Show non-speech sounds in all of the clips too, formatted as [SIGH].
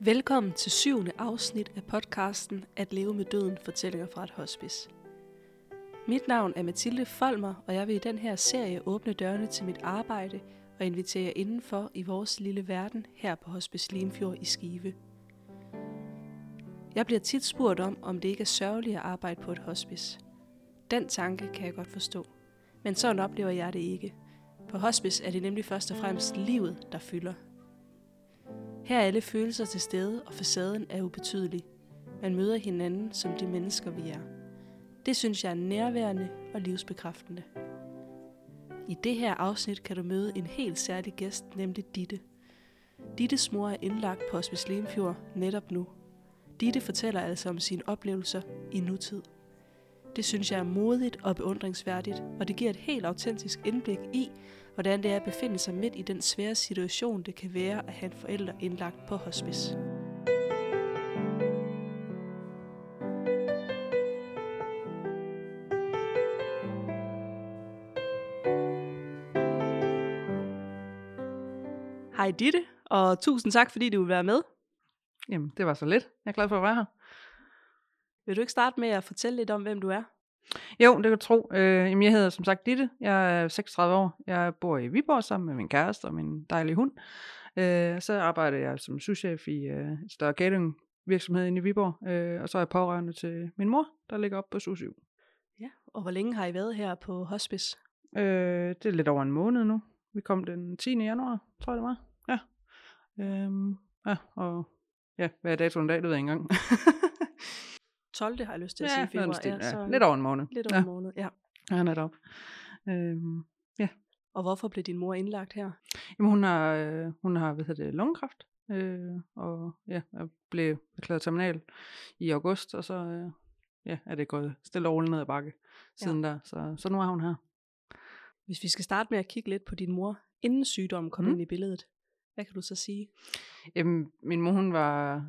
Velkommen til syvende afsnit af podcasten At leve med døden, fortællinger fra et hospice. Mit navn er Mathilde Folmer, og jeg vil i den her serie åbne dørene til mit arbejde og invitere jer indenfor i vores lille verden her på Hospice Limfjord i Skive. Jeg bliver tit spurgt om, om det ikke er sørgeligt at arbejde på et hospice. Den tanke kan jeg godt forstå. Men sådan oplever jeg det ikke. På hospice er det nemlig først og fremmest livet, der fylder. Her er alle følelser til stede, og facaden er ubetydelig. Man møder hinanden som de mennesker, vi er. Det synes jeg er nærværende og livsbekræftende. I det her afsnit kan du møde en helt særlig gæst, nemlig Ditte. Dittes mor er indlagt på Osvis Lemfjord netop nu. Ditte fortæller altså om sine oplevelser i nutid. Det synes jeg er modigt og beundringsværdigt, og det giver et helt autentisk indblik i, hvordan det er at befinde sig midt i den svære situation, det kan være at have en forælder indlagt på hospice. Hej Ditte, og tusind tak, fordi du vil være med. Jamen, det var så lidt. Jeg er glad for at være her. Vil du ikke starte med at fortælle lidt om, hvem du er? Jo, det kan du tro. Øh, jamen, jeg hedder som sagt Ditte. Jeg er 36 år. Jeg bor i Viborg sammen med min kæreste og min dejlige hund. Øh, så arbejder jeg som souschef i øh, et større catering virksomhed inde i Viborg. Øh, og så er jeg pårørende til min mor, der ligger op på SU 7. Ja, og hvor længe har I været her på hospice? Øh, det er lidt over en måned nu. Vi kom den 10. januar, tror jeg det var. Ja. Øhm, ja, og ja, hvad er datoen i dag, det ved jeg ikke engang. [LAUGHS] 12. har jeg lyst til at ja, sige februar. stil, ja, så lidt over en måned. lidt over ja. en måned, ja. Ja, netop. Øhm, Og hvorfor blev din mor indlagt her? Jamen, hun har, øh, hun har hvad hedder det, lungekræft, øh, og ja, jeg blev erklæret terminal i august, og så øh, ja, er det gået stille og roligt ned ad bakke siden der. Så, så nu er hun her. Hvis vi skal starte med at kigge lidt på din mor, inden sygdommen kom Mm. ind i billedet, hvad kan du så sige? Jamen, min mor, hun var,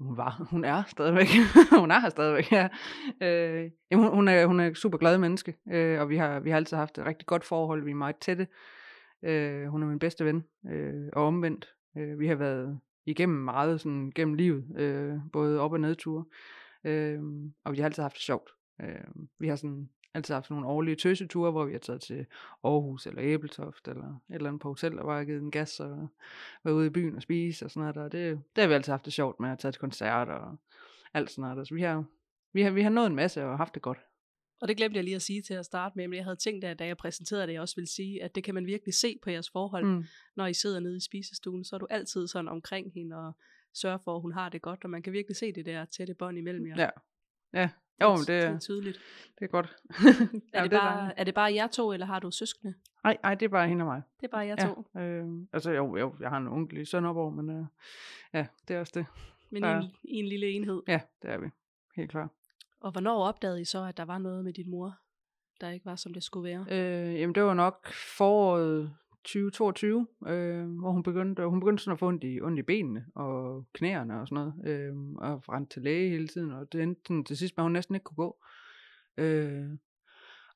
hun var, hun er stadigvæk, [LAUGHS] hun er her stadigvæk, ja. Øh, jamen, hun, hun, er, hun er super glad menneske, øh, og vi har, vi har altid haft et rigtig godt forhold, vi er meget tætte. Øh, hun er min bedste ven, øh, og omvendt. Øh, vi har været igennem meget sådan, gennem livet, øh, både op- og nedture, øh, og vi har altid haft det sjovt. Øh, vi har sådan altid haft nogle årlige tøseture, hvor vi har taget til Aarhus eller Æbeltoft eller et eller andet på hotel, og bare givet en gas og været ude i byen og spise og sådan noget der. Det, det har vi altid haft det sjovt med at tage til koncerter og alt sådan noget der. Så vi har, vi har, vi har nået en masse og haft det godt. Og det glemte jeg lige at sige til at starte med, men jeg havde tænkt, at da jeg præsenterede det, jeg også ville sige, at det kan man virkelig se på jeres forhold. Mm. når I sidder nede i spisestuen, så er du altid sådan omkring hende og sørger for, at hun har det godt, og man kan virkelig se det der tætte bånd imellem jer. Ja. Ja, jo, det, det er tydeligt. det er godt. Er, Ja, det bare, er det bare jer to, eller har du søskende? Ej, ej, det er bare hende og mig. Det er bare jer Ja. to. Øh, altså jo, jo, jeg har en onkel i Sønderborg, men øh, ja, det er også det. Men i Ja. en, i en lille enhed. Ja, det er vi. Helt klart. Og hvornår opdagede I så, at der var noget med din mor, der ikke var, som det skulle være? Øh, jamen det var nok foråret 2022, øh, hvor hun begyndte, hun begyndte sådan at få ondt i, ondt i benene og knæerne og sådan noget, øh, og rendte til læge hele tiden, og det endte sådan, til sidst med, at hun næsten ikke kunne gå. Øh,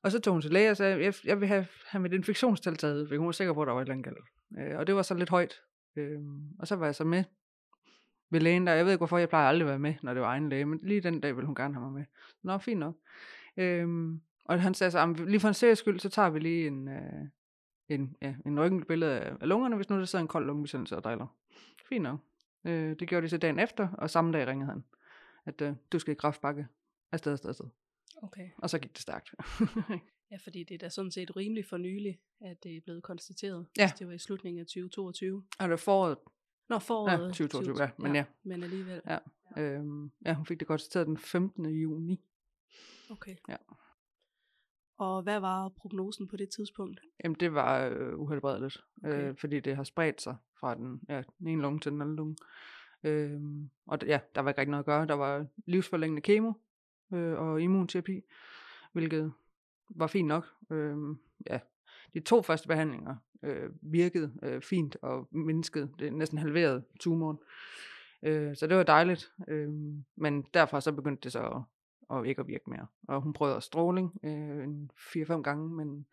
og så tog hun til læge og sagde, jeg, jeg vil have, have mit infektionstal taget, for hun var sikker på, at der var et eller andet galt. Øh, og det var så lidt højt. Øh, og så var jeg så med ved lægen der. Jeg ved ikke, hvorfor jeg plejer aldrig at være med, når det var egen læge, men lige den dag ville hun gerne have mig med. Nå, fint nok. Øh, og han sagde så, lige for en seriøs skyld, så tager vi lige en, øh, en, ja, en røntgenbillede af, af lungerne, hvis nu der sidder en kold lungebetændelse og driller. Fint nok. Øh, det gjorde de så dagen efter, og samme dag ringede han, at øh, du skal i kraftbakke afsted, afsted, afsted. Okay. Og så gik det stærkt. [LAUGHS] Ja, fordi det er da sådan set rimelig for nylig, at det er blevet konstateret. Ja. Det var i slutningen af 2022. og det var foråret, Nå, foråret. 2022, ja, men ja. Men alligevel. Ja. øhm, ja, hun fik det konstateret den 15. juni. Okay. Ja. Og hvad var prognosen på det tidspunkt? Jamen, det var øh, uhelbredeligt, Okay. øh, fordi det har spredt sig fra den, ja, den ene lunge til den anden lunge. Øhm, og ja, der var ikke rigtig noget at gøre. Der var livsforlængende kemo øh, og immunterapi, hvilket var fint nok. Øhm, ja, de to første behandlinger øh, virkede øh, fint og mindskede, det næsten halverede tumoren. Øh, så det var dejligt. Øh, men derfra så begyndte det så at, og ikke at virke mere. Og hun prøvede også stråling øh, en 4-5 gange, men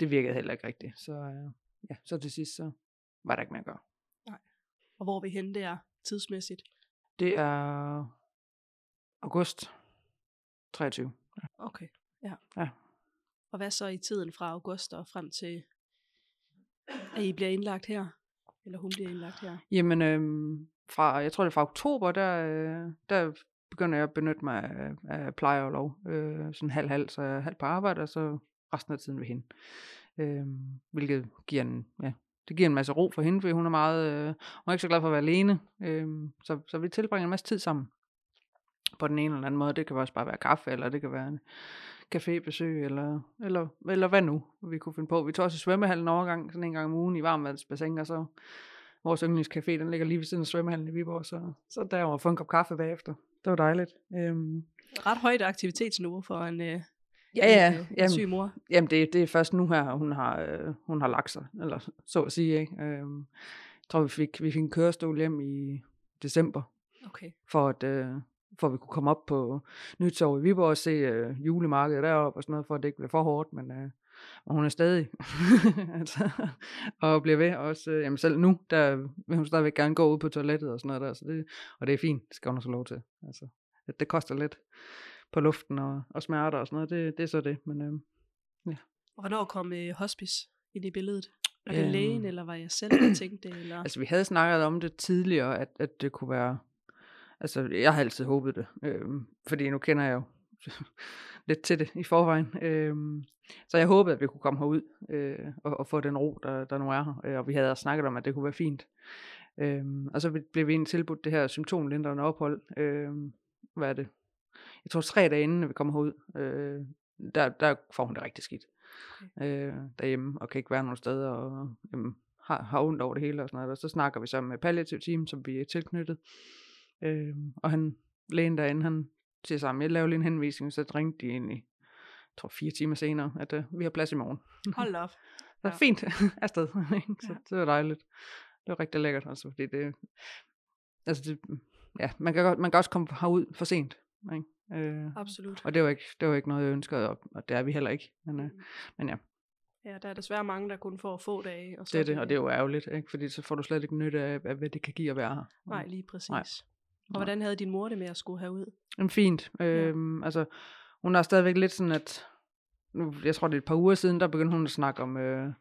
det virkede heller ikke rigtigt. Så, øh, ja, så til sidst så var der ikke mere at gøre. Og hvor vi henne der tidsmæssigt? Det er august 23. Okay, ja. Ja. Og hvad så i tiden fra august og frem til, at I bliver indlagt her? Eller hun bliver indlagt her? Jamen, øhm, fra, jeg tror det er fra oktober, der, øh, der begynder jeg at benytte mig af, af pleje og lov. Øh, sådan halv-halv, så jeg halv på arbejde, og så resten af tiden ved hende. Øh, hvilket giver en, ja, det giver en masse ro for hende, fordi hun er meget, øh, hun er ikke så glad for at være alene. Øh, så, så vi tilbringer en masse tid sammen. På den ene eller anden måde. Det kan også bare være kaffe, eller det kan være en cafébesøg, eller, eller, eller hvad nu vi kunne finde på. Vi tog også i svømmehallen overgang, sådan en gang om ugen i varmvandsbassin, og så vores yndlingscafé, den ligger lige ved siden af svømmehallen i Viborg, så, så derover få en kop kaffe bagefter. Det var dejligt. Øhm, Ret højt aktivitetsniveau for en, øh, ja, en, ja, øh, en jamen, syg mor. Jamen, det, det er først nu her, hun har, øh, hun har lagt sig, eller så at sige. Ikke? Øhm, jeg tror, vi fik, vi fik en kørestol hjem i december, Okay. for at, øh, for at vi kunne komme op på Nytorv i Viborg og se øh, julemarkedet deroppe og sådan noget, for at det ikke blev for hårdt, men, øh, og hun er stadig, [LAUGHS] altså, og bliver ved også, øh, jamen selv nu, der vil hun stadigvæk gerne gå ud på toilettet og sådan noget der, så det, og det er fint, det skal hun også lov til, altså, det, det koster lidt på luften og, og smerter og sådan noget, det, det er så det, men øh, Og hvornår kom øh, hospice ind i billedet? Var det Øhm. lægen, eller var jeg selv, der tænkte det? Eller? Altså, vi havde snakket om det tidligere, at, at det kunne være... Altså, jeg har altid håbet det, øhm, fordi nu kender jeg jo lidt til det i forvejen. Øhm, så jeg håbede, at vi kunne komme herud øh, og, og få den ro, der, der nu er her. Øh, og vi havde snakket om, at det kunne være fint. Øhm, og så blev vi egentlig tilbudt det her symptomlindrende ophold. Øhm, hvad er det? Jeg tror tre dage inden vi kommer herud, øh, der, der får hun det rigtig skidt. Øh, derhjemme, og kan ikke være nogen steder, og jamen, har, har ondt over det hele og sådan noget. Og så snakker vi så med palliativ team, som vi er tilknyttet. Øh, og han, lægen derinde, han siger sammen, jeg laver lige en henvisning, så ringte de egentlig, jeg tror fire timer senere, at uh, vi har plads i morgen. Hold op. [LAUGHS] Så Ja. fint, [LAUGHS] afsted. [LAUGHS] så Ja. det var dejligt. Det var rigtig lækkert, altså, fordi det, altså det, ja, man kan, godt, man kan også komme herud for sent. Ikke? Øh, Absolut. og det var, ikke, det var ikke noget, jeg ønskede, og, og det er vi heller ikke. Men, øh, Mm. men ja, Ja, der er desværre mange, der kun får få dage. Og så det er det, og det er jo ærgerligt, ikke? fordi så får du slet ikke nytte af, af hvad det kan give at være her. Nej, lige præcis. Nej. Og hvordan havde din mor det med at skulle herud? Jamen fint. Øhm, altså, hun er stadigvæk lidt sådan, at nu, jeg tror det er et par uger siden, der begyndte hun at snakke om, øh,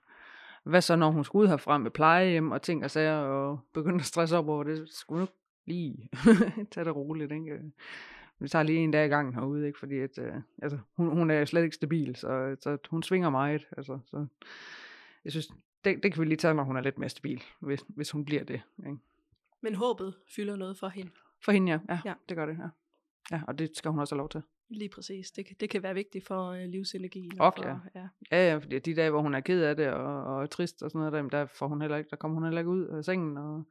hvad så når hun skulle ud herfra med plejehjem og ting og sager, og begyndte at stresse op over det, skulle nu lige [LAUGHS] tage det roligt, ikke? Vi tager lige en dag i gangen herude, ikke? Fordi at, øh, altså, hun, hun er slet ikke stabil, så, så hun svinger meget. Altså, så jeg synes, det, det kan vi lige tage, når hun er lidt mere stabil, hvis, hvis hun bliver det. Ikke? Men håbet fylder noget for hende. For hende, ja. ja. Ja. Det gør det, ja. Ja, og det skal hun også have lov til. Lige præcis. Det, det kan være vigtigt for øh, livsenergien. Ok, for, ja. ja. Ja, fordi de dage, hvor hun er ked af det og, og er trist og sådan noget, der, der, får hun heller ikke, der kommer hun heller ikke ud af sengen, og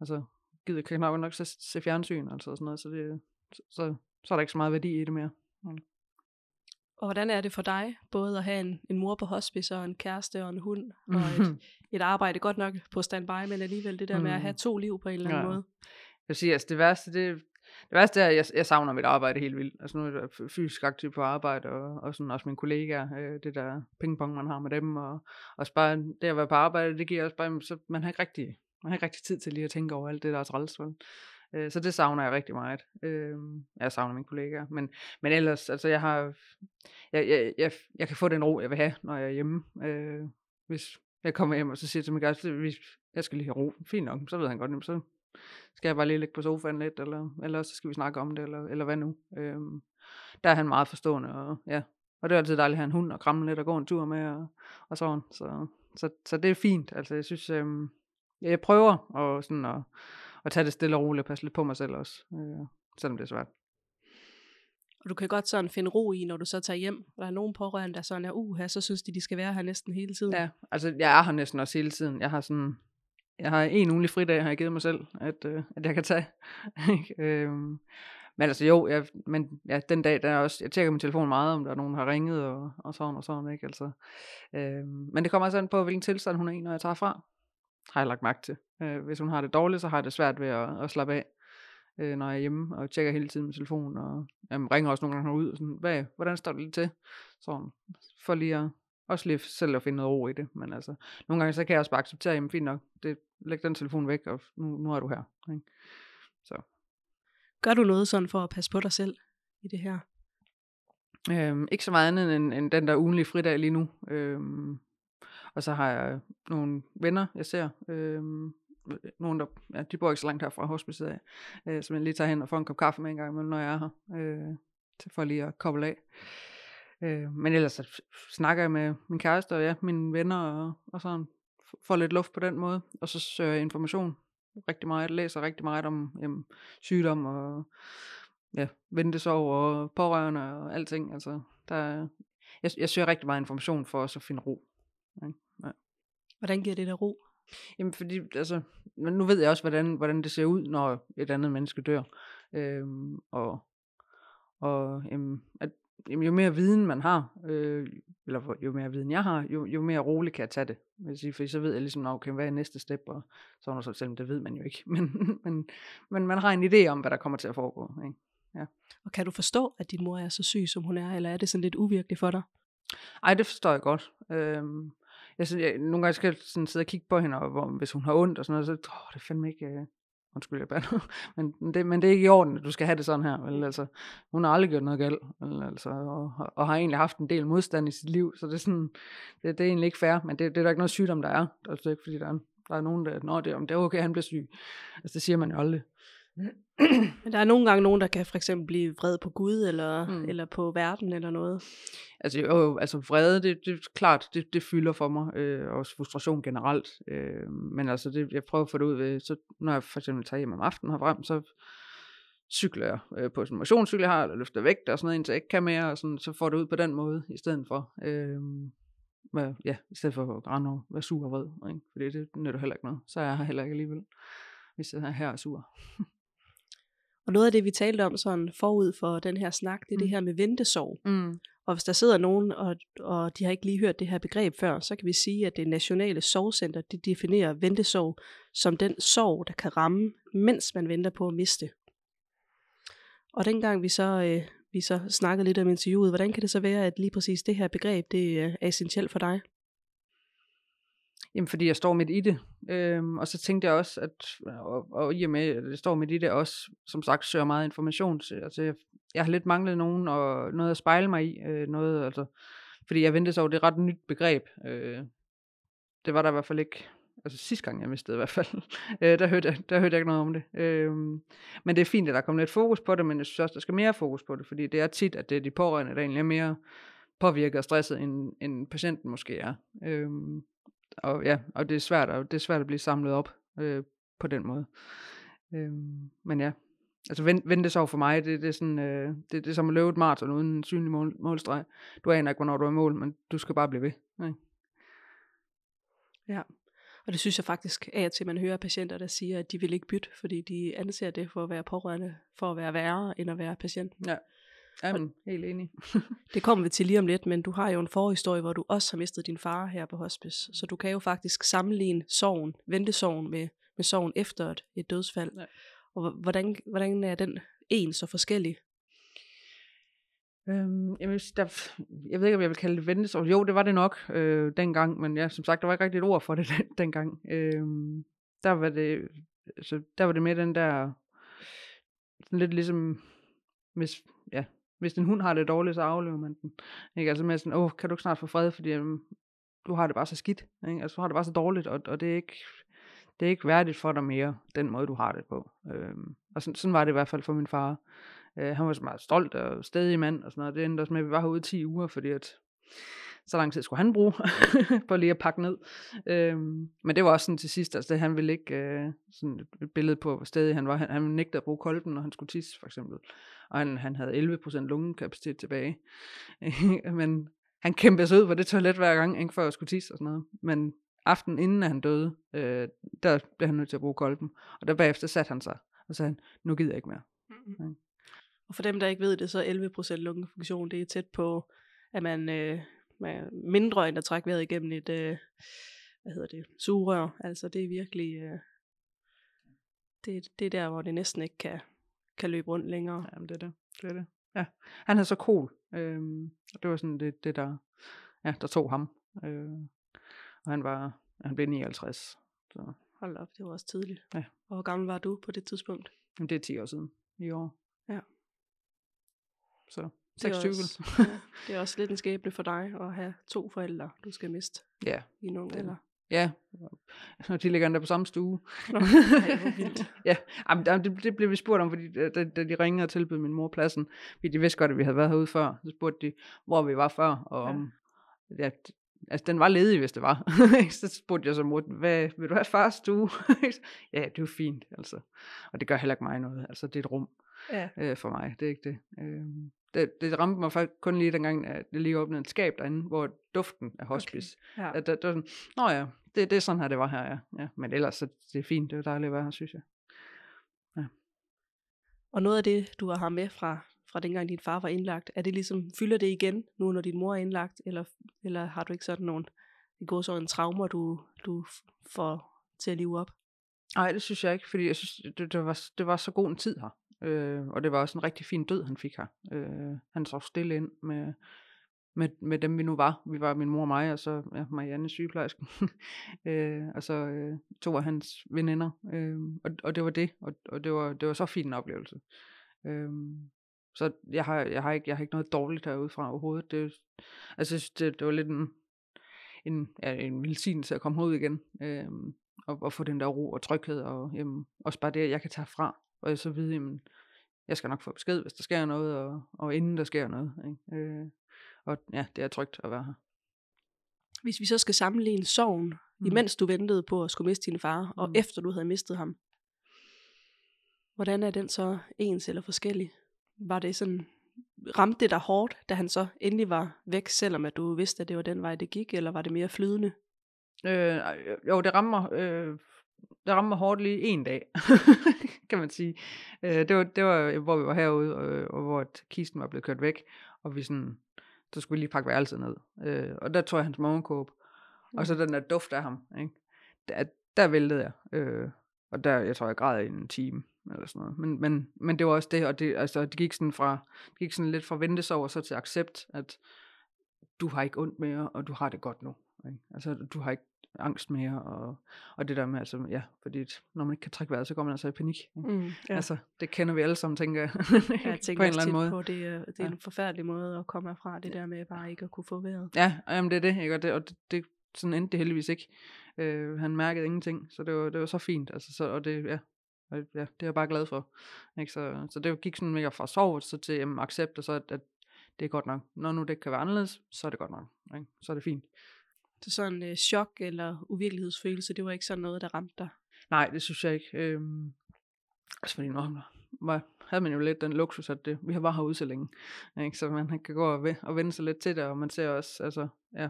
altså, gider kan nok nok se, se fjernsyn, altså sådan noget, så, det, så, så, er der ikke så meget værdi i det mere. Og hvordan er det for dig, både at have en, en mor på hospice og en kæreste og en hund, og et, [LAUGHS] et arbejde godt nok på standby, men alligevel det der med at have to liv på en eller anden Ja. måde. Jeg vil sige, altså det værste, det, det værste er, at jeg, jeg savner mit arbejde helt vildt. Altså nu er jeg fysisk aktiv på arbejde, og, og sådan også mine kollegaer, øh, det der pingpong, man har med dem, og også bare det at være på arbejde, det giver også bare, så man har ikke rigtig, man har ikke rigtig tid til lige at tænke over alt det, der er træls, vel? Øh, Så det savner jeg rigtig meget. Øh, Jeg savner mine kollegaer. Men, men ellers, altså jeg har, jeg, jeg, jeg, jeg kan få den ro, jeg vil have, når jeg er hjemme. Øh, Hvis jeg kommer hjem, og så siger jeg til min gæst, jeg skal lige have ro. Fint nok, så ved han godt, så skal jeg bare lige ligge på sofaen lidt, eller, eller så skal vi snakke om det, eller, eller hvad nu. Øhm, der er han meget forstående, og ja. Og det er altid dejligt at have en hund og kramme lidt og gå en tur med, og, og sådan. Så, så, så det er fint. Altså, jeg synes, øhm, jeg prøver at, sådan at, at tage det stille og roligt og passe lidt på mig selv også, øh, selvom det er svært. Og du kan godt sådan finde ro i, når du så tager hjem. Og der er nogen pårørende, der sådan er, uha, så synes de, de skal være her næsten hele tiden. Ja, altså jeg er her næsten også hele tiden. Jeg har sådan, jeg har en ugenlig fridag, har jeg givet mig selv, at, øh, at jeg kan tage. [LAUGHS] Øhm, men altså jo, jeg, men ja, den dag, der er også, jeg tjekker min telefon meget, om der er nogen, der har ringet, og, og sådan og sådan, ikke? Altså, øhm, men det kommer altså an på, hvilken tilstand hun er i, når jeg tager fra. Har jeg lagt mærke til. Øh, hvis hun har det dårligt, så har jeg det svært ved at, at slappe af, øh, når jeg er hjemme, og tjekker hele tiden min telefon, og jamen, ringer også nogle gange ud, og sådan, hvad, hvordan står det lige til? Sådan, for lige at, også lige selv at finde noget ro i det, men altså, nogle gange så kan jeg også bare acceptere, jamen fint nok, det, læg den telefon væk, og nu, nu er du her. Ikke? Så. Gør du noget sådan for at passe på dig selv i det her? Øhm, ikke så meget andet end, end den der ugenlige fridag lige nu. Øhm, og så har jeg nogle venner, jeg ser. Øhm, nogle, der, ja, de bor ikke så langt her fra hospicet af, øh, som jeg lige tager hen og får en kop kaffe med en gang imellem, når jeg er her. Øh, til for lige at koble af. Øh, men ellers så snakker jeg med min kæreste og ja, mine venner og, og sådan, får lidt luft på den måde. Og så søger jeg information rigtig meget, læser rigtig meget om jamen, sygdom og ja, ventesov og pårørende og alting. Altså, der, jeg, jeg søger rigtig meget information for også at finde ro. Ja. Hvordan giver det der ro? Jamen fordi, altså, nu ved jeg også, hvordan, hvordan det ser ud, når et andet menneske dør. Øhm, og og jamen, at, jamen, jo mere viden man har, øh, eller jo mere viden jeg har, jo, jo mere roligt kan jeg tage det. Vil sige, for så ved jeg ligesom, okay, hvad er næste step, og sådan noget, selvom det ved man jo ikke. [LAUGHS] Men, men, men man har en idé om, hvad der kommer til at foregå. Ikke? Ja. Og kan du forstå, at din mor er så syg, som hun er, eller er det sådan lidt uvirkeligt for dig? Ej, det forstår jeg godt. Øhm, jeg, synes, jeg, nogle gange skal jeg sådan sidde og kigge på hende, og hvor, hvis hun har ondt og sådan noget, så åh, det er fandme ikke, øh, undskyld jeg bander, [LAUGHS] men det, men det er ikke i orden, at du skal have det sådan her, vel, altså, hun har aldrig gjort noget galt, vel, altså, og, og, har egentlig haft en del modstand i sit liv, så det er sådan, det, det er egentlig ikke fair, men det, det er der ikke noget sygdom, der er, Altså, det er ikke, fordi der er, der er nogen, der, når det, om det er okay, han bliver syg, altså det siger man jo aldrig, men der er nogle gange nogen, der kan for eksempel blive vred på Gud, eller, mm. eller på verden, eller noget. Altså, jo, altså vrede, det, det er klart, det, det fylder for mig, øh, også frustration generelt. Øh, men altså, det, jeg prøver at få det ud ved, så når jeg for eksempel tager hjem om aftenen herfrem, så cykler jeg øh, på en motionscykel, jeg har, eller løfter vægt og sådan noget, indtil jeg ikke kan mere, og sådan, så får det ud på den måde, i stedet for. Øh, med, ja, i stedet for at rende og være sur og vred, ikke? fordi det nytter heller ikke noget. Så er jeg her heller ikke alligevel, hvis jeg er her og sur. [LAUGHS] Og noget af det, vi talte om sådan forud for den her snak, det er mm. det her med ventesorg. Mm. Og hvis der sidder nogen, og, og de har ikke lige hørt det her begreb før, så kan vi sige, at det nationale sorgcenter, det definerer ventesorg som den sorg, der kan ramme, mens man venter på at miste. Og dengang vi så, øh, vi så snakkede lidt om interviewet, hvordan kan det så være, at lige præcis det her begreb, det er essentielt for dig? Jamen, fordi jeg står midt i det. Øhm, og så tænkte jeg også, at, og, og i og med, at jeg står midt i det, også, som sagt, søger meget information. Så, altså, jeg, jeg har lidt manglet nogen, og noget at spejle mig i. Øh, noget, altså, fordi jeg ventede så over, det er ret nyt begreb. Øh, det var der i hvert fald ikke, altså sidste gang jeg mistede i hvert fald, [LAUGHS] øh, der, hørte jeg, der hørte jeg ikke noget om det. Øh, men det er fint, at der kommer lidt fokus på det, men jeg synes også, der skal mere fokus på det, fordi det er tit, at det er de pårørende, der egentlig er mere påvirket og stresset, end, end patienten måske er. Øh, og ja, og det er svært, og det er svært at blive samlet op øh, på den måde. Øh, men ja, altså vent, så for mig, det, det er sådan, øh, det, det er som at løbe et maraton uden en synlig mål, målstreg. Du aner ikke, hvornår du er i mål, men du skal bare blive ved. Ikke? Ja, og det synes jeg faktisk af til, man hører patienter, der siger, at de vil ikke bytte, fordi de anser det for at være pårørende, for at være værre, end at være patient. Ja. Jamen, helt enig. [LAUGHS] det kommer vi til lige om lidt, men du har jo en forhistorie, hvor du også har mistet din far her på hospice. Så du kan jo faktisk sammenligne sorgen, ventesorgen med, med sorgen efter et, et dødsfald. Ja. Og hvordan, hvordan er den en så forskellig? Øhm, jeg, der, jeg ved ikke, om jeg vil kalde det ventesorg. Jo, det var det nok øh, dengang, men ja, som sagt, der var ikke rigtig et ord for det den, [LAUGHS] dengang. Øhm, der var det, så der var det med den der, sådan lidt ligesom, hvis, ja, hvis en hund har det dårligt, så aflever man den. Ikke? Altså med sådan, åh, kan du ikke snart få fred, fordi um, du har det bare så skidt. Ikke? Altså du har det bare så dårligt, og, og det er ikke, det er ikke værdigt for dig mere, den måde du har det på. Øhm, og sådan, sådan var det i hvert fald for min far. Øh, han var så meget stolt og stedig mand og sådan noget. Det endte også med, at vi var herude 10 uger, fordi at så lang tid skulle han bruge [LAUGHS] på lige at pakke ned. Øhm, men det var også sådan til sidst, altså det, han ville ikke øh, sådan et billede på, hvor stedig han var. Han, han nægtede at bruge kolben, når han skulle tisse, for eksempel. Og han, han havde 11% lungekapacitet tilbage. [LAUGHS] men han kæmpede sig ud på det toilet hver gang, ikke, før jeg skulle tisse og sådan noget. Men aften inden han døde, øh, der blev han nødt til at bruge kolben. Og der bagefter satte han sig og sagde, nu gider jeg ikke mere. Mm-hmm. Og for dem, der ikke ved det, så 11% lungefunktion, det er tæt på, at man øh, med mindre end at trække vejret igennem et, øh, hvad hedder det, sugerør. Altså det er virkelig, øh, det, det er der, hvor det næsten ikke kan, kan løbe rundt længere. Jamen det er det, det er det. Ja, han er så cool. Øhm, det var sådan det, det der, ja, der tog ham. Øh, og han var, han blev 59. Så. Hold op, det var også tidligt. Ja. Og hvor gammel var du på det tidspunkt? Jamen, det er 10 år siden. i år. Ja. Så Det er 26. også- [LAUGHS] ja, det er også lidt en skæbne for dig at have to forældre, du skal miste Ja, i en ung alder. ja. Og de ligger endda på samme stue. Nå, ej, vildt. [LAUGHS] ja, jamen, det, det blev vi spurgt om, fordi da, da de ringede og tilbød min mor pladsen, fordi de vidste godt, at vi havde været herude før, så spurgte de, hvor vi var før, og Ja. om, ja, d- altså den var ledig, hvis det var. [LAUGHS] så spurgte jeg så mor, hvad, vil du have fars stue? ja, det er jo fint, altså. Og det gør heller ikke mig noget, altså det er et rum Ja. øh, for mig, det er ikke det. Øh, det. Det ramte mig faktisk kun lige dengang, at det lige åbnede et skab derinde, hvor duften af hospice, Ja. at der, der sådan, nå ja, det, det er sådan her, det var her, ja. ja. Men ellers, så det er fint, det er dejligt at være her, synes jeg. Og noget af det, du har med fra, fra dengang din far var indlagt, er det ligesom, fylder det igen nu, når din mor er indlagt, eller, eller har du ikke sådan nogle, det går så en traumer, du, du får til at live op? Nej, det synes jeg ikke, fordi jeg synes, det, det, var, det var så god en tid her. Øh, og det var også en rigtig fin død, han fik her. Øh, han så stille ind med, med, med dem, vi nu var. Vi var min mor og mig, og så ja, Marianne sygeplejersken. [LAUGHS] øh, og så øh, to af hans veninder. Øh, og, og det var det, og, og det, var, det var så fin en oplevelse. Øh, så jeg har, jeg, har ikke, jeg har ikke noget dårligt herude fra overhovedet. Det, altså, jeg synes, det, det var lidt en, en, ja, en velsignelse at komme ud igen. Øh, og, og få den der ro og tryghed, og jamen, også bare det, jeg kan tage fra, og jeg så vide, jamen, jeg skal nok få besked, hvis der sker noget, og, og inden der sker noget. Ikke? Øh, og ja, det er trygt at være her. Hvis vi så skal sammenligne sorgen, mm. Imens du ventede på at skulle miste din far, og Mm. efter du havde mistet ham, hvordan er den så ens eller forskellig? Var det sådan, ramte det dig hårdt, da han så endelig var væk, selvom at du vidste, at det var den vej, det gik, eller var det mere flydende? Øh, jo, det rammer, øh, det rammer hårdt lige en dag, [LAUGHS] kan man sige. Øh, det, var, det var, hvor vi var herude, og, og hvor kisten var blevet kørt væk, og vi sådan, så skulle vi lige pakke værelset ned. Øh, og der tog jeg hans morgenkåb, og så den der duft af ham, ikke? Der, der væltede jeg. Øh, og der, jeg tror, jeg græd i en time, eller sådan noget. Men, men, men det var også det, og det, altså, det gik sådan fra, det gik sådan lidt fra ventesorg og så til accept, at du har ikke ondt mere, og du har det godt nu. Ikke? Altså, du har ikke angst mere, og, og det der med, altså, ja, fordi når man ikke kan trække vejret, så går man altså i panik. Ikke? Mm, Ja. Altså, det kender vi alle sammen, tænker jeg. [LAUGHS] jeg tænker på en eller anden måde. på, det, er- det er Ja. en forfærdelig måde at komme herfra, det der med bare ikke at kunne få vejret. Ja, og jamen, det er det, ikke? Og, det, og det, det, sådan endte det heldigvis ikke. Øh, han mærkede ingenting, så det var, det var så fint. Altså, så, og det, ja, og, ja, det er jeg bare glad for. Ikke? Så, så det gik sådan mega fra sorg så til jamen, accept, og så at, at det er godt nok. Når nu det kan være anderledes, så er det godt nok. Ikke? Så er det fint. Så sådan øh, chok eller uvirkelighedsfølelse, det var ikke sådan noget, der ramte dig. Nej, det synes jeg ikke. Øhm, altså fordi nu var, havde man jo lidt den luksus, at det, vi har bare herude så længe. Ikke? Så man kan gå og, og vende sig lidt til det, og man ser også altså, ja,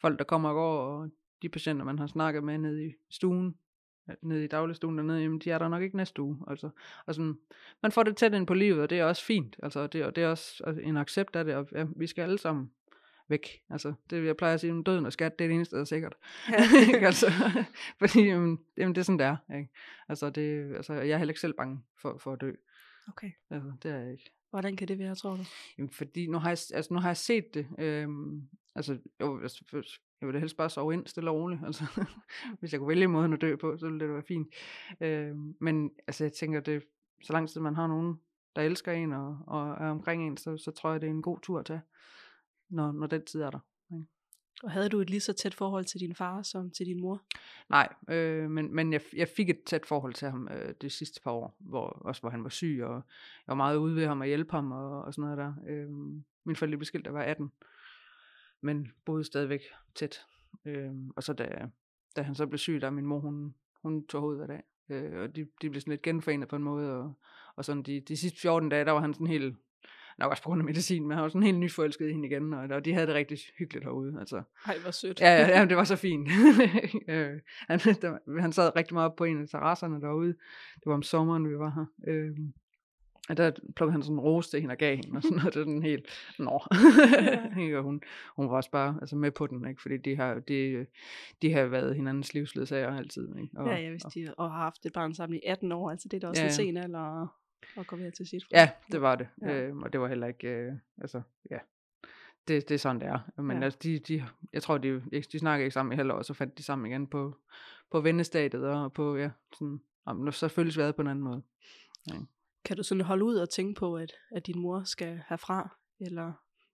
folk, der kommer og går, og de patienter, man har snakket med nede i stuen, nede i dagligstuen dernede, jamen de er der nok ikke næste uge. Altså, og man får det tæt ind på livet, og det er også fint. Altså, det, og det er også altså, en accept af det, og ja, vi skal alle sammen væk. Altså, det jeg plejer at sige, døden og skat, det er det eneste, der er sikkert. [LAUGHS] Ikke? altså, [LAUGHS] fordi jamen, jamen, det er sådan, det er. Ikke? Altså, det, altså, jeg er heller ikke selv bange for, for at dø. Okay. Altså, det er jeg ikke. Hvordan kan det være, tror du? Jamen, fordi nu har jeg, altså, nu har jeg set det. Øhm, altså, jo, for- jeg ville da helst bare sove ind stille og roligt. Altså, [LAUGHS] hvis jeg kunne vælge måden at dø på, så ville det være fint. Øhm, men altså, jeg tænker, det, så lang tid man har nogen, der elsker en og, og er omkring en, så, så tror jeg, det er en god tur at tage, når, når den tid er der. Og havde du et lige så tæt forhold til din far som til din mor? Nej, øh, men, men jeg, jeg fik et tæt forhold til ham øh, de sidste par år, hvor, også hvor han var syg, og jeg var meget ude ved ham og hjælpe ham og, og sådan noget der. Øh, min forældre blev skilt, da var 18, men boede stadigvæk tæt. Øh, og så da, da han så blev syg, der min mor, hun, hun tog hovedet hver dag. Øh, og de, de blev sådan lidt genforenet på en måde, og, og sådan de, de sidste 14 dage, der var han sådan helt, nok også på grund af medicin, men han var sådan helt nyforelsket i hende igen, og, og de havde det rigtig hyggeligt herude. Altså, Ej, hvor sødt. Ja, ja, ja, det var så fint. [LAUGHS] øh, han, der, han sad rigtig meget på en af terrasserne derude. Det var om sommeren, vi var her. Øh, og der plukkede han sådan en rose til hende og gav hende, og sådan noget. Det er sådan helt, nå. [LAUGHS] Og hun, hun var også bare altså med på den, ikke? fordi de har, de, de har været hinandens livsledsager altid. Ikke? Og, ja, ja, hvis og, de og har haft et barn sammen i 18 år, altså det er da også Ja, ja, ja. sen alder at, gå ved til sit. ja, det var det. Ja. Ja. Øh, og det var heller ikke, øh, altså, ja. Det, det er sådan, det er. Men Ja. ja. altså, de, de, jeg tror, de, de snakker ikke sammen i halvår, og så fandt de sammen igen på, på vennestadiet, og på, ja, sådan, om, så føles ad på en anden måde. Kan du sådan holde ud og tænke på, at, at din mor skal herfra? Eller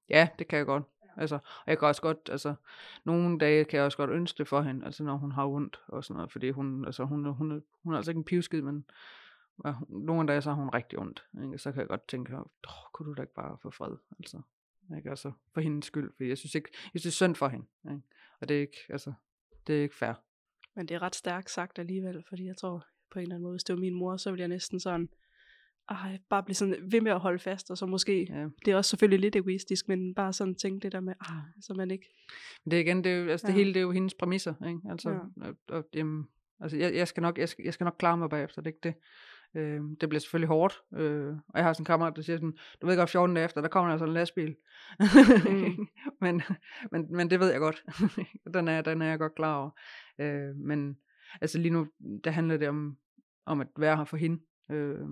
Ja, det kan jeg godt. Altså, og jeg kan også godt, altså, nogle dage kan jeg også godt ønske det for hende, altså når hun har ondt og sådan noget, fordi hun, altså, hun, hun, er, hun er altså ikke en pivskid, men ja, hun- nogle dage så har hun rigtig ondt, ikke? så kan jeg godt tænke, oh, kunne du da ikke bare få fred, altså, ikke? altså for hendes skyld, fordi jeg synes ikke, jeg synes det er synd for hende, ikke? og det er ikke, altså, det er ikke fair. Men det er ret stærkt sagt alligevel, fordi jeg tror på en eller anden måde, hvis det var min mor, så ville jeg næsten sådan, ej, bare blive sådan ved med at holde fast, og så måske, Ja. det er også selvfølgelig lidt egoistisk, men bare sådan tænke det der med, ah, så man ikke, Men det er igen, det, er jo, altså, det Ja. hele, det er jo hendes præmisser, ikke? Altså, Ja. og, og, jamen, altså jeg, jeg, skal nok, jeg, skal, jeg skal nok klare mig bagefter, det er ikke det. Øh, det bliver selvfølgelig hårdt, øh, og jeg har sådan en kammerat, der siger sådan, du ved godt, 14 dage efter, der kommer der sådan en lastbil. Mm. [LAUGHS] men, men, men det ved jeg godt. [LAUGHS] den, er, den er jeg godt klar over. Øh, men altså lige nu, der handler det om, om at være her for hende. Øh,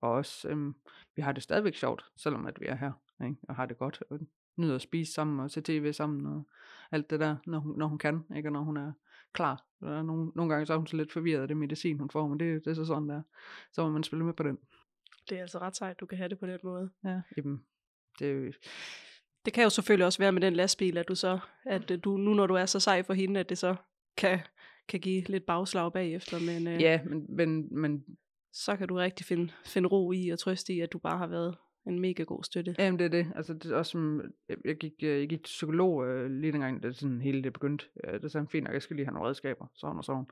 og også, øh, vi har det stadigvæk sjovt, selvom at vi er her, ikke? og har det godt, og nyder at spise sammen og se tv sammen og alt det der, når hun, når hun kan, ikke? og når hun er klar. Der er nogle, nogle gange så er hun så lidt forvirret af det medicin, hun får, men det, det er så sådan der. Så må man spille med på den. det er altså ret sejt, du kan have det på den måde. Ja. Jamen, det er jo, Det kan jo selvfølgelig også være med den lastbil, at du så, at øh, du, nu når du er så sej for hende, at det så kan, kan give lidt bagslag bagefter, men øh, ja, men, men, men så kan du rigtig finde, finde ro i og trøste i, at du bare har været en mega god støtte. Jamen, det er det. Altså, det er også som, jeg, gik, øh, jeg gik til psykolog øh, lige dengang, det sådan hele det begyndte. Øh, det sagde han, fint nok, jeg skal lige have nogle redskaber, sådan og sådan.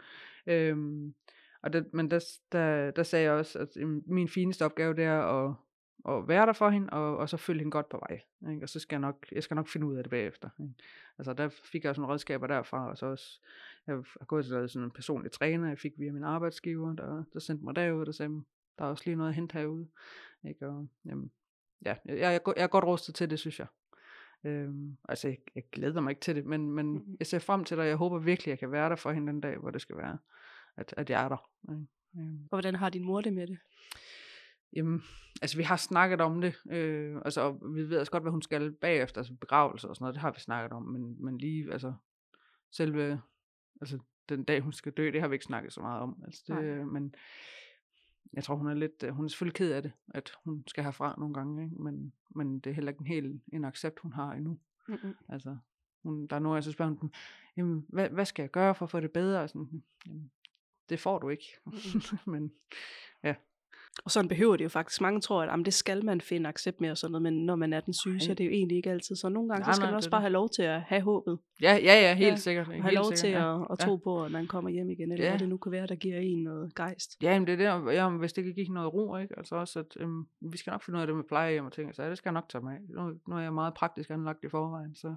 Øhm, og det, men der, der, der sagde jeg også, at min fineste opgave, det er at, at være der for hende, og, og så følge hende godt på vej. Ikke? Og så skal jeg nok, jeg skal nok finde ud af det bagefter. Ikke? Altså, der fik jeg også nogle redskaber derfra, og så også, jeg har gået til sådan en personlig træner, jeg fik via min arbejdsgiver, der, der sendte mig derud, der sagde, der er også lige noget at hente herude. Ikke? Og, jamen, ja, jeg, jeg, jeg er godt rustet til det, synes jeg. Øhm, altså, jeg, jeg glæder mig ikke til det, men, men Mhm. jeg ser frem til det, og jeg håber virkelig, jeg kan være der for hende den dag, hvor det skal være, at, at jeg er der. Øhm, Og hvordan har din mor det med det? Jamen, altså vi har snakket om det, øh, altså vi ved også godt, hvad hun skal bagefter, altså begravelse og sådan noget, det har vi snakket om, men, men lige, altså selve, altså den dag hun skal dø, det har vi ikke snakket så meget om, altså det, Nej. men jeg tror hun er lidt, øh, hun er selvfølgelig ked af det, at hun skal herfra nogle gange, ikke? Men, men det er heller ikke en helt en accept, hun har endnu, Mm-mm. altså hun, der er nogle, jeg så spørger hun, jamen, hvad, hvad skal jeg gøre for at få det bedre, og sådan, jamen, det får du ikke, [LAUGHS] men Og sådan behøver det jo faktisk. Mange tror, at jamen, det skal man finde accept med og sådan noget, men når man er den syge, så er det jo egentlig ikke altid. Så nogle gange Nej, så skal nej, man det også er bare det. have lov til at have håbet. ja, ja, ja, helt Ja, sikkert, Og helt have lov sikkert, til ja. at, at Ja. tro på, at man kommer hjem igen, eller Ja. hvad det nu kan være, der giver en noget gejst. Ja, men det er det, og- ja, hvis det kan give noget ro, ikke? Altså også, at øhm, vi skal nok finde ud af det med plejehjem og ting, så det skal jeg nok tage mig af. Nu, nu er jeg meget praktisk anlagt i forvejen, så,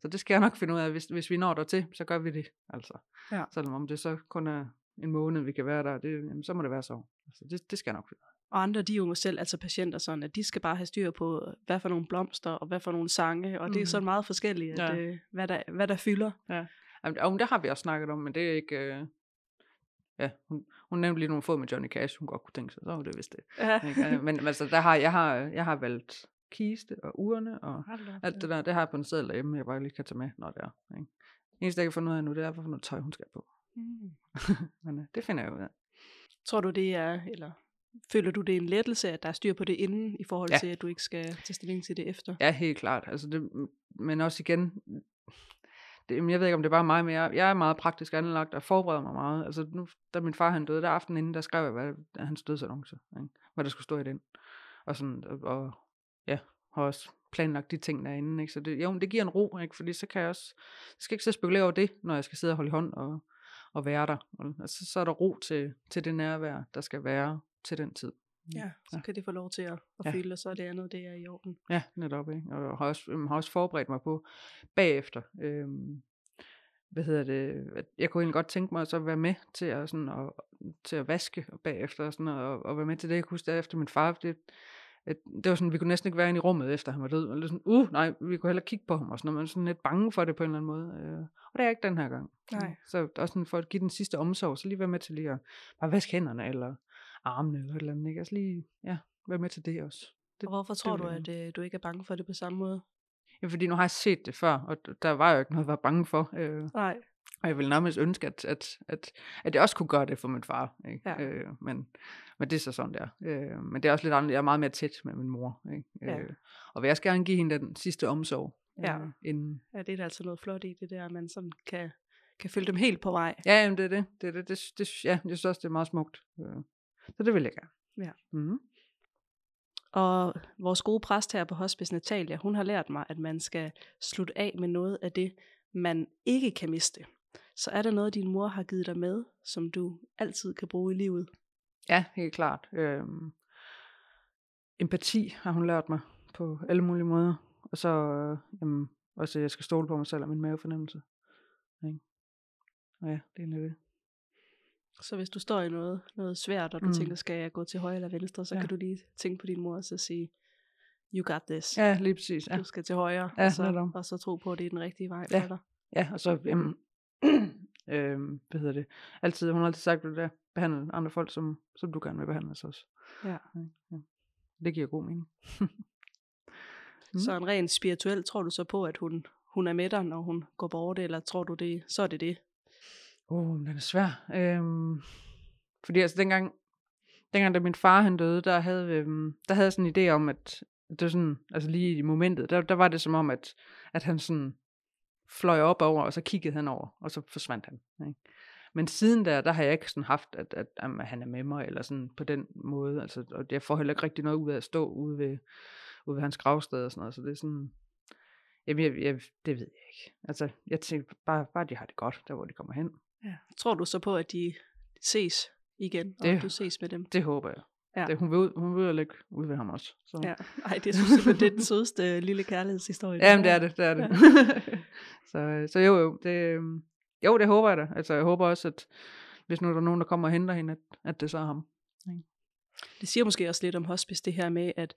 så det skal jeg nok finde ud af. Hvis, hvis vi når dertil, så gør vi det, altså. Ja. Selvom om det så kun er en måned, vi kan være der, det, jamen, så må det være så. Altså, det, det skal nok af. Og andre, de er jo selv, altså patienter, sådan, at de skal bare have styr på, hvad for nogle blomster, og hvad for nogle sange, og det er Mhm. sådan meget forskelligt, at, Ja. øh, hvad, der, hvad der fylder. Jamen, og det har vi også snakket om, men det er ikke... Øh, ja, hun, hun nævnte lige nogle få med Johnny Cash, hun godt kunne tænke sig, så var det vist det. Ja. Ikke? Men altså, der har, jeg, har, jeg har valgt kiste og urne og Alt det der, det har jeg på en seddel derhjemme, jeg bare lige kan tage med, når det er. Ikke? Eneste, jeg kan finde ud af nu, det er, hvad for noget tøj, hun skal på. Mm. [LAUGHS] Men øh, det finder jeg ud af. Tror du, det er, eller føler du, det er en lettelse, at der er styr på det inden, i forhold Ja. til, at du ikke skal tage stilling til det efter? Ja, helt klart. Altså det, men også igen, det, jeg ved ikke, om det er bare mig, men jeg, jeg er meget praktisk anlagt og forbereder mig meget. Altså nu, da min far han døde, der aften inden, der skrev jeg, hvad hvad hans dødsannonce, ikke? hvad der skulle stå i den. Og sådan, og, og ja, har også planlagt de ting derinde, ikke? Så det, jo, det giver en ro, ikke? Fordi så kan jeg også, jeg skal ikke så spekulere over det, når jeg skal sidde og holde hånd og, og være der. Og, altså, så er der ro til, til det nærvær, der skal være til den tid. Ja, så Ja. kan det få lov til at, at Ja. fylde, og så er det andet, det er i orden. Ja, netop, ikke? Og har også, øhm, har også forberedt mig på bagefter. Øhm, hvad hedder det? at Jeg kunne egentlig godt tænke mig at så være med til at, sådan, at, til at vaske bagefter og, sådan, og, og være med til det. Jeg kunne huske, efter min far, det, at, det var sådan, vi kunne næsten ikke være inde i rummet efter han var død. Og lidt sådan, uh, nej, vi kunne heller kigge på ham og sådan. Man er sådan lidt bange for det på en eller anden måde. Øh, og det er jeg ikke den her gang. Nej. Så det er også sådan, for at give den sidste omsorg, så lige være med til lige at bare vaske hænderne eller armene eller et eller andet. Ikke? Altså lige, ja, være med til det også. Det, Og hvorfor tror vil du, at øh, du ikke er bange for det på samme måde? Ja, fordi nu har jeg set det før, og der var jo ikke noget at være bange for. Øh, Nej. Og jeg ville nærmest ønske, at, at, at, at jeg også kunne gøre det for min far. Ikke? Ja. Øh, men, men det er så sådan der. Øh, men det er også lidt andet. Jeg er meget mere tæt med min mor. Ikke? Ja. Øh, og vil jeg skal gerne give hende den sidste omsorg. Ja. Øh, inden. Ja, det er der altså noget flot i, det der, at man sådan kan, kan følge dem helt på vej. Ja, jamen, det er det. det, er det, det, det ja, jeg synes også, det er meget smukt. Øh, så det vil jeg gerne. Ja. Mm-hmm. Og vores gode præst her på Hospice Natalia, hun har lært mig, at man skal slutte af med noget af det, man ikke kan miste. Så er der noget, din mor har givet dig med, som du altid kan bruge i livet? Ja, helt klart. Øhm, empati har hun lært mig på alle mulige måder. Og så øh, jamen, også, at jeg skal stole på mig selv og min mavefornemmelse. Ikke? Og ja, det er det. Så hvis du står i noget, noget svært, og du Mm. tænker, skal jeg gå til højre eller venstre, så Ja. kan du lige tænke på din mor og så sige, you got this. Ja, lige præcis. Ja, Du skal til højre, Ja, og, så, og så tro på, at det er den rigtige vej Ja. for dig. ja og så, jamen, [CLEARS THROAT] øhm, hvad hedder det, altid, hun har altid sagt det der, behandle andre folk, som, som du gerne vil behandles også. Ja. ja. Det giver god mening. [LAUGHS] Mm. Så en rent spirituel, tror du så på, at hun, hun er med dig, når hun går bort, eller tror du det, så er det det? Åh, oh, den er svær. Øhm, fordi altså dengang, dengang da min far han døde, der havde, øhm, der havde jeg sådan en idé om, at det var sådan, altså lige i momentet, der, der var det som om, at, at han sådan fløj op over, og så kiggede han over, og så forsvandt han. Ikke? Men siden der, der har jeg ikke sådan haft, at, at, at han er med mig, eller sådan på den måde, altså, og jeg får heller ikke rigtig noget ud af at stå ude ved, ude ved hans gravsted og sådan noget, så det er sådan, jamen, jeg, jeg, det ved jeg ikke. Altså, jeg tænker bare, bare de har det godt, der hvor de kommer hen. Ja. Tror du så på, at de ses igen, og Det- at du ses med dem? Det håber jeg. Ja. Det, hun, vil ud, hun vil lægge ud ved ham også. Så. Ja. Ej, det [LAUGHS] synes jeg, det er den sødeste øh, lille kærlighedshistorie. Jamen, det er det, det er det. [LAUGHS] så, så jo, jo, det, øhm, jo, det håber jeg da. Altså, jeg håber også, at hvis nu der er nogen, der kommer og henter hende, at, at det så er ham. Det siger måske også lidt om hospice, det her med, at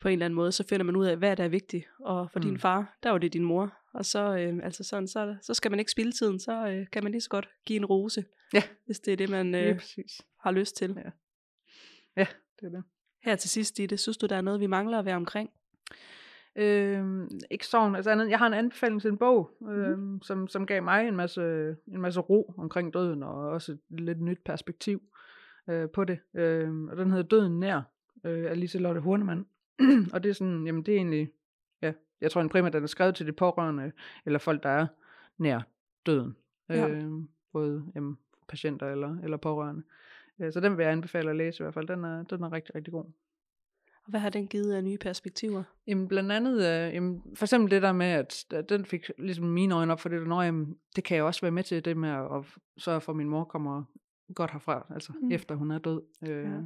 på en eller anden måde, så finder man ud af, hvad der er vigtigt. Og for mm. Mm. din far, der var det din mor. Og så, øh, altså sådan, så, så skal man ikke spille tiden, så øh, kan man lige så godt give en rose. Ja. Hvis det er det, man Øh, øh, præcis. har lyst til. Ja. Ja, det er det. Her til sidst, Ditte, synes du, der er noget, vi mangler at være omkring? Øhm, ikke sådan, altså andet, jeg har en anbefaling til en bog, øhm, mm. som, som gav mig en masse, en masse ro omkring døden, og også et lidt nyt perspektiv øh, på det. Øhm, og den hedder Døden nær, øh, af Liselotte Hornemann. [CLEARS THROAT] og det er sådan, jamen det er egentlig, ja, jeg tror en primært, den er skrevet til de pårørende, eller folk, der er nær døden. Ja. Øhm, både jamen, patienter eller, eller pårørende. Øh, så den vil jeg anbefale at læse i hvert fald. Den er, den er rigtig, rigtig god. Og hvad har den givet af nye perspektiver? Jamen blandt andet, øh, jamen, for eksempel det der med, at at den fik ligesom mine øjne op for det, der, når, jamen, det kan jeg også være med til, det med at, at sørge for, at min mor kommer godt herfra, altså Mm. mm. efter hun er død. Øh, Ja.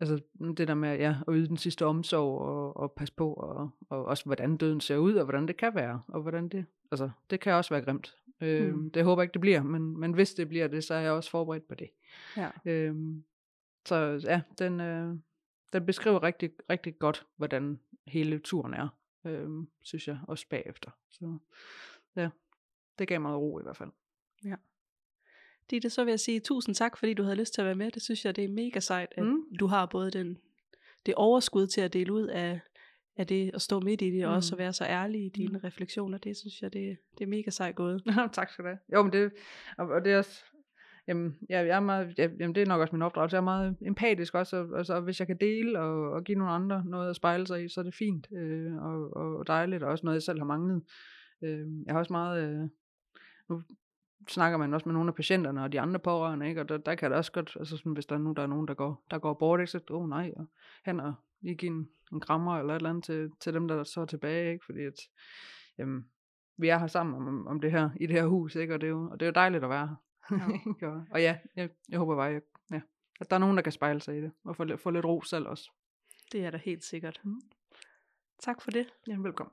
Altså det der med ja, at yde den sidste omsorg og, og passe på, og, og også hvordan døden ser ud, og hvordan det kan være, og hvordan det, altså det kan også være grimt. Øh, Mm. Det håber jeg ikke, det bliver, men, men hvis det bliver det, så er jeg også forberedt på det. Ja. Øhm, så ja, den, øh, den beskriver rigtig, rigtig godt, hvordan hele turen er, øhm, synes jeg, også bagefter. Så ja, det gav mig ro i hvert fald. Ditte, så vil jeg sige tusind tak, fordi du havde lyst til at være med. Det synes jeg, det er mega sejt, at Mm. du har både den, det overskud til at dele ud af, af det, at stå midt i det, og Mm. også at være så ærlig i dine refleksioner. Det synes jeg, det, det er mega sejt gået. [LAUGHS] tak skal du have. Jo, men det, og, og det er også, jamen, ja, jeg er meget, ja, jamen, det er nok også min opdragelse, jeg er meget empatisk også, og, altså, hvis jeg kan dele og, og give nogle andre noget at spejle sig i, så er det fint, øh, og, og dejligt, og også noget, jeg selv har manglet. Øh, jeg har også meget, øh, nu snakker man også med nogle af patienterne og de andre pårørende, ikke? og der, der kan det også godt, altså sådan, hvis der er nu der er nogen, der går, der går bort, ikke? så åh oh, nej, og hen og lige give en, en krammer eller et eller andet til, til dem, der så er tilbage, ikke? fordi at, jamen, vi er her sammen om, om det her, i det her hus, ikke? Og, det er jo, og det er jo dejligt at være her. [LAUGHS] Ikke? og, og ja, jeg, jeg håber bare, jeg, ja, at der er nogen, der kan spejle sig i det, og få, lidt- få lidt ro selv også. Det er da helt sikkert. Mm. Tak for det. Ja, velkommen.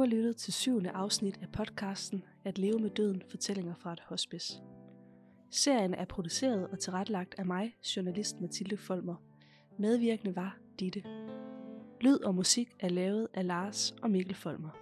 Har lyttet til syvende afsnit af podcasten At leve med døden, fortællinger fra et hospice. Serien er produceret og tilrettelagt af mig, journalist Mathilde Folmer. Medvirkende var Ditte. Lyd og musik er lavet af Lars og Mikkel Folmer.